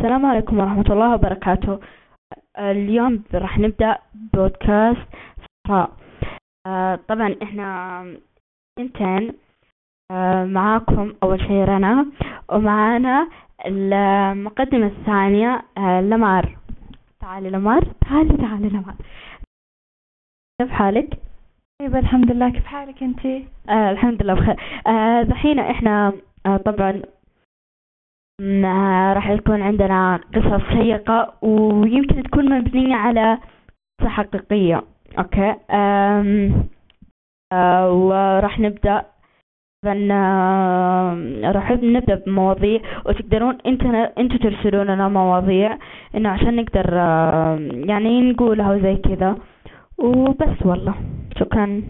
السلام عليكم ورحمة الله وبركاته. اليوم راح نبدأ بودكاست صحراء. آه، طبعا إحنا إنتين آه، معاكم أول شي رنا ومعانا المقدمة الثانية آه، لمار. تعالي لمار. تعالي تعالي لمار. كيف حالك؟ طيب الحمد لله. كيف حالك أنتي؟ آه الحمد لله بخير. آه دحين إحنا آه طبعا راح يكون عندنا قصص شيقة ويمكن تكون مبنية على قصة حقيقية. أوكي؟ آم آه وراح نبدأ. آه، راح نبدأ بمواضيع. وتقدرون أنت أنتوا ترسلون لنا مواضيع إنه عشان نقدر يعني نقولها وزي كذا. وبس والله. شكرا.